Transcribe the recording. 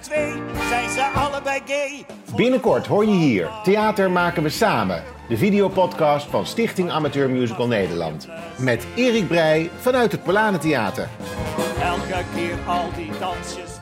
twee zijn ze allebei gay. Binnenkort hoor je hier Theater maken we samen. De videopodcast van Stichting Amateur Musical Nederland. Met Erik Breij vanuit het Theater. Elke keer al die dansjes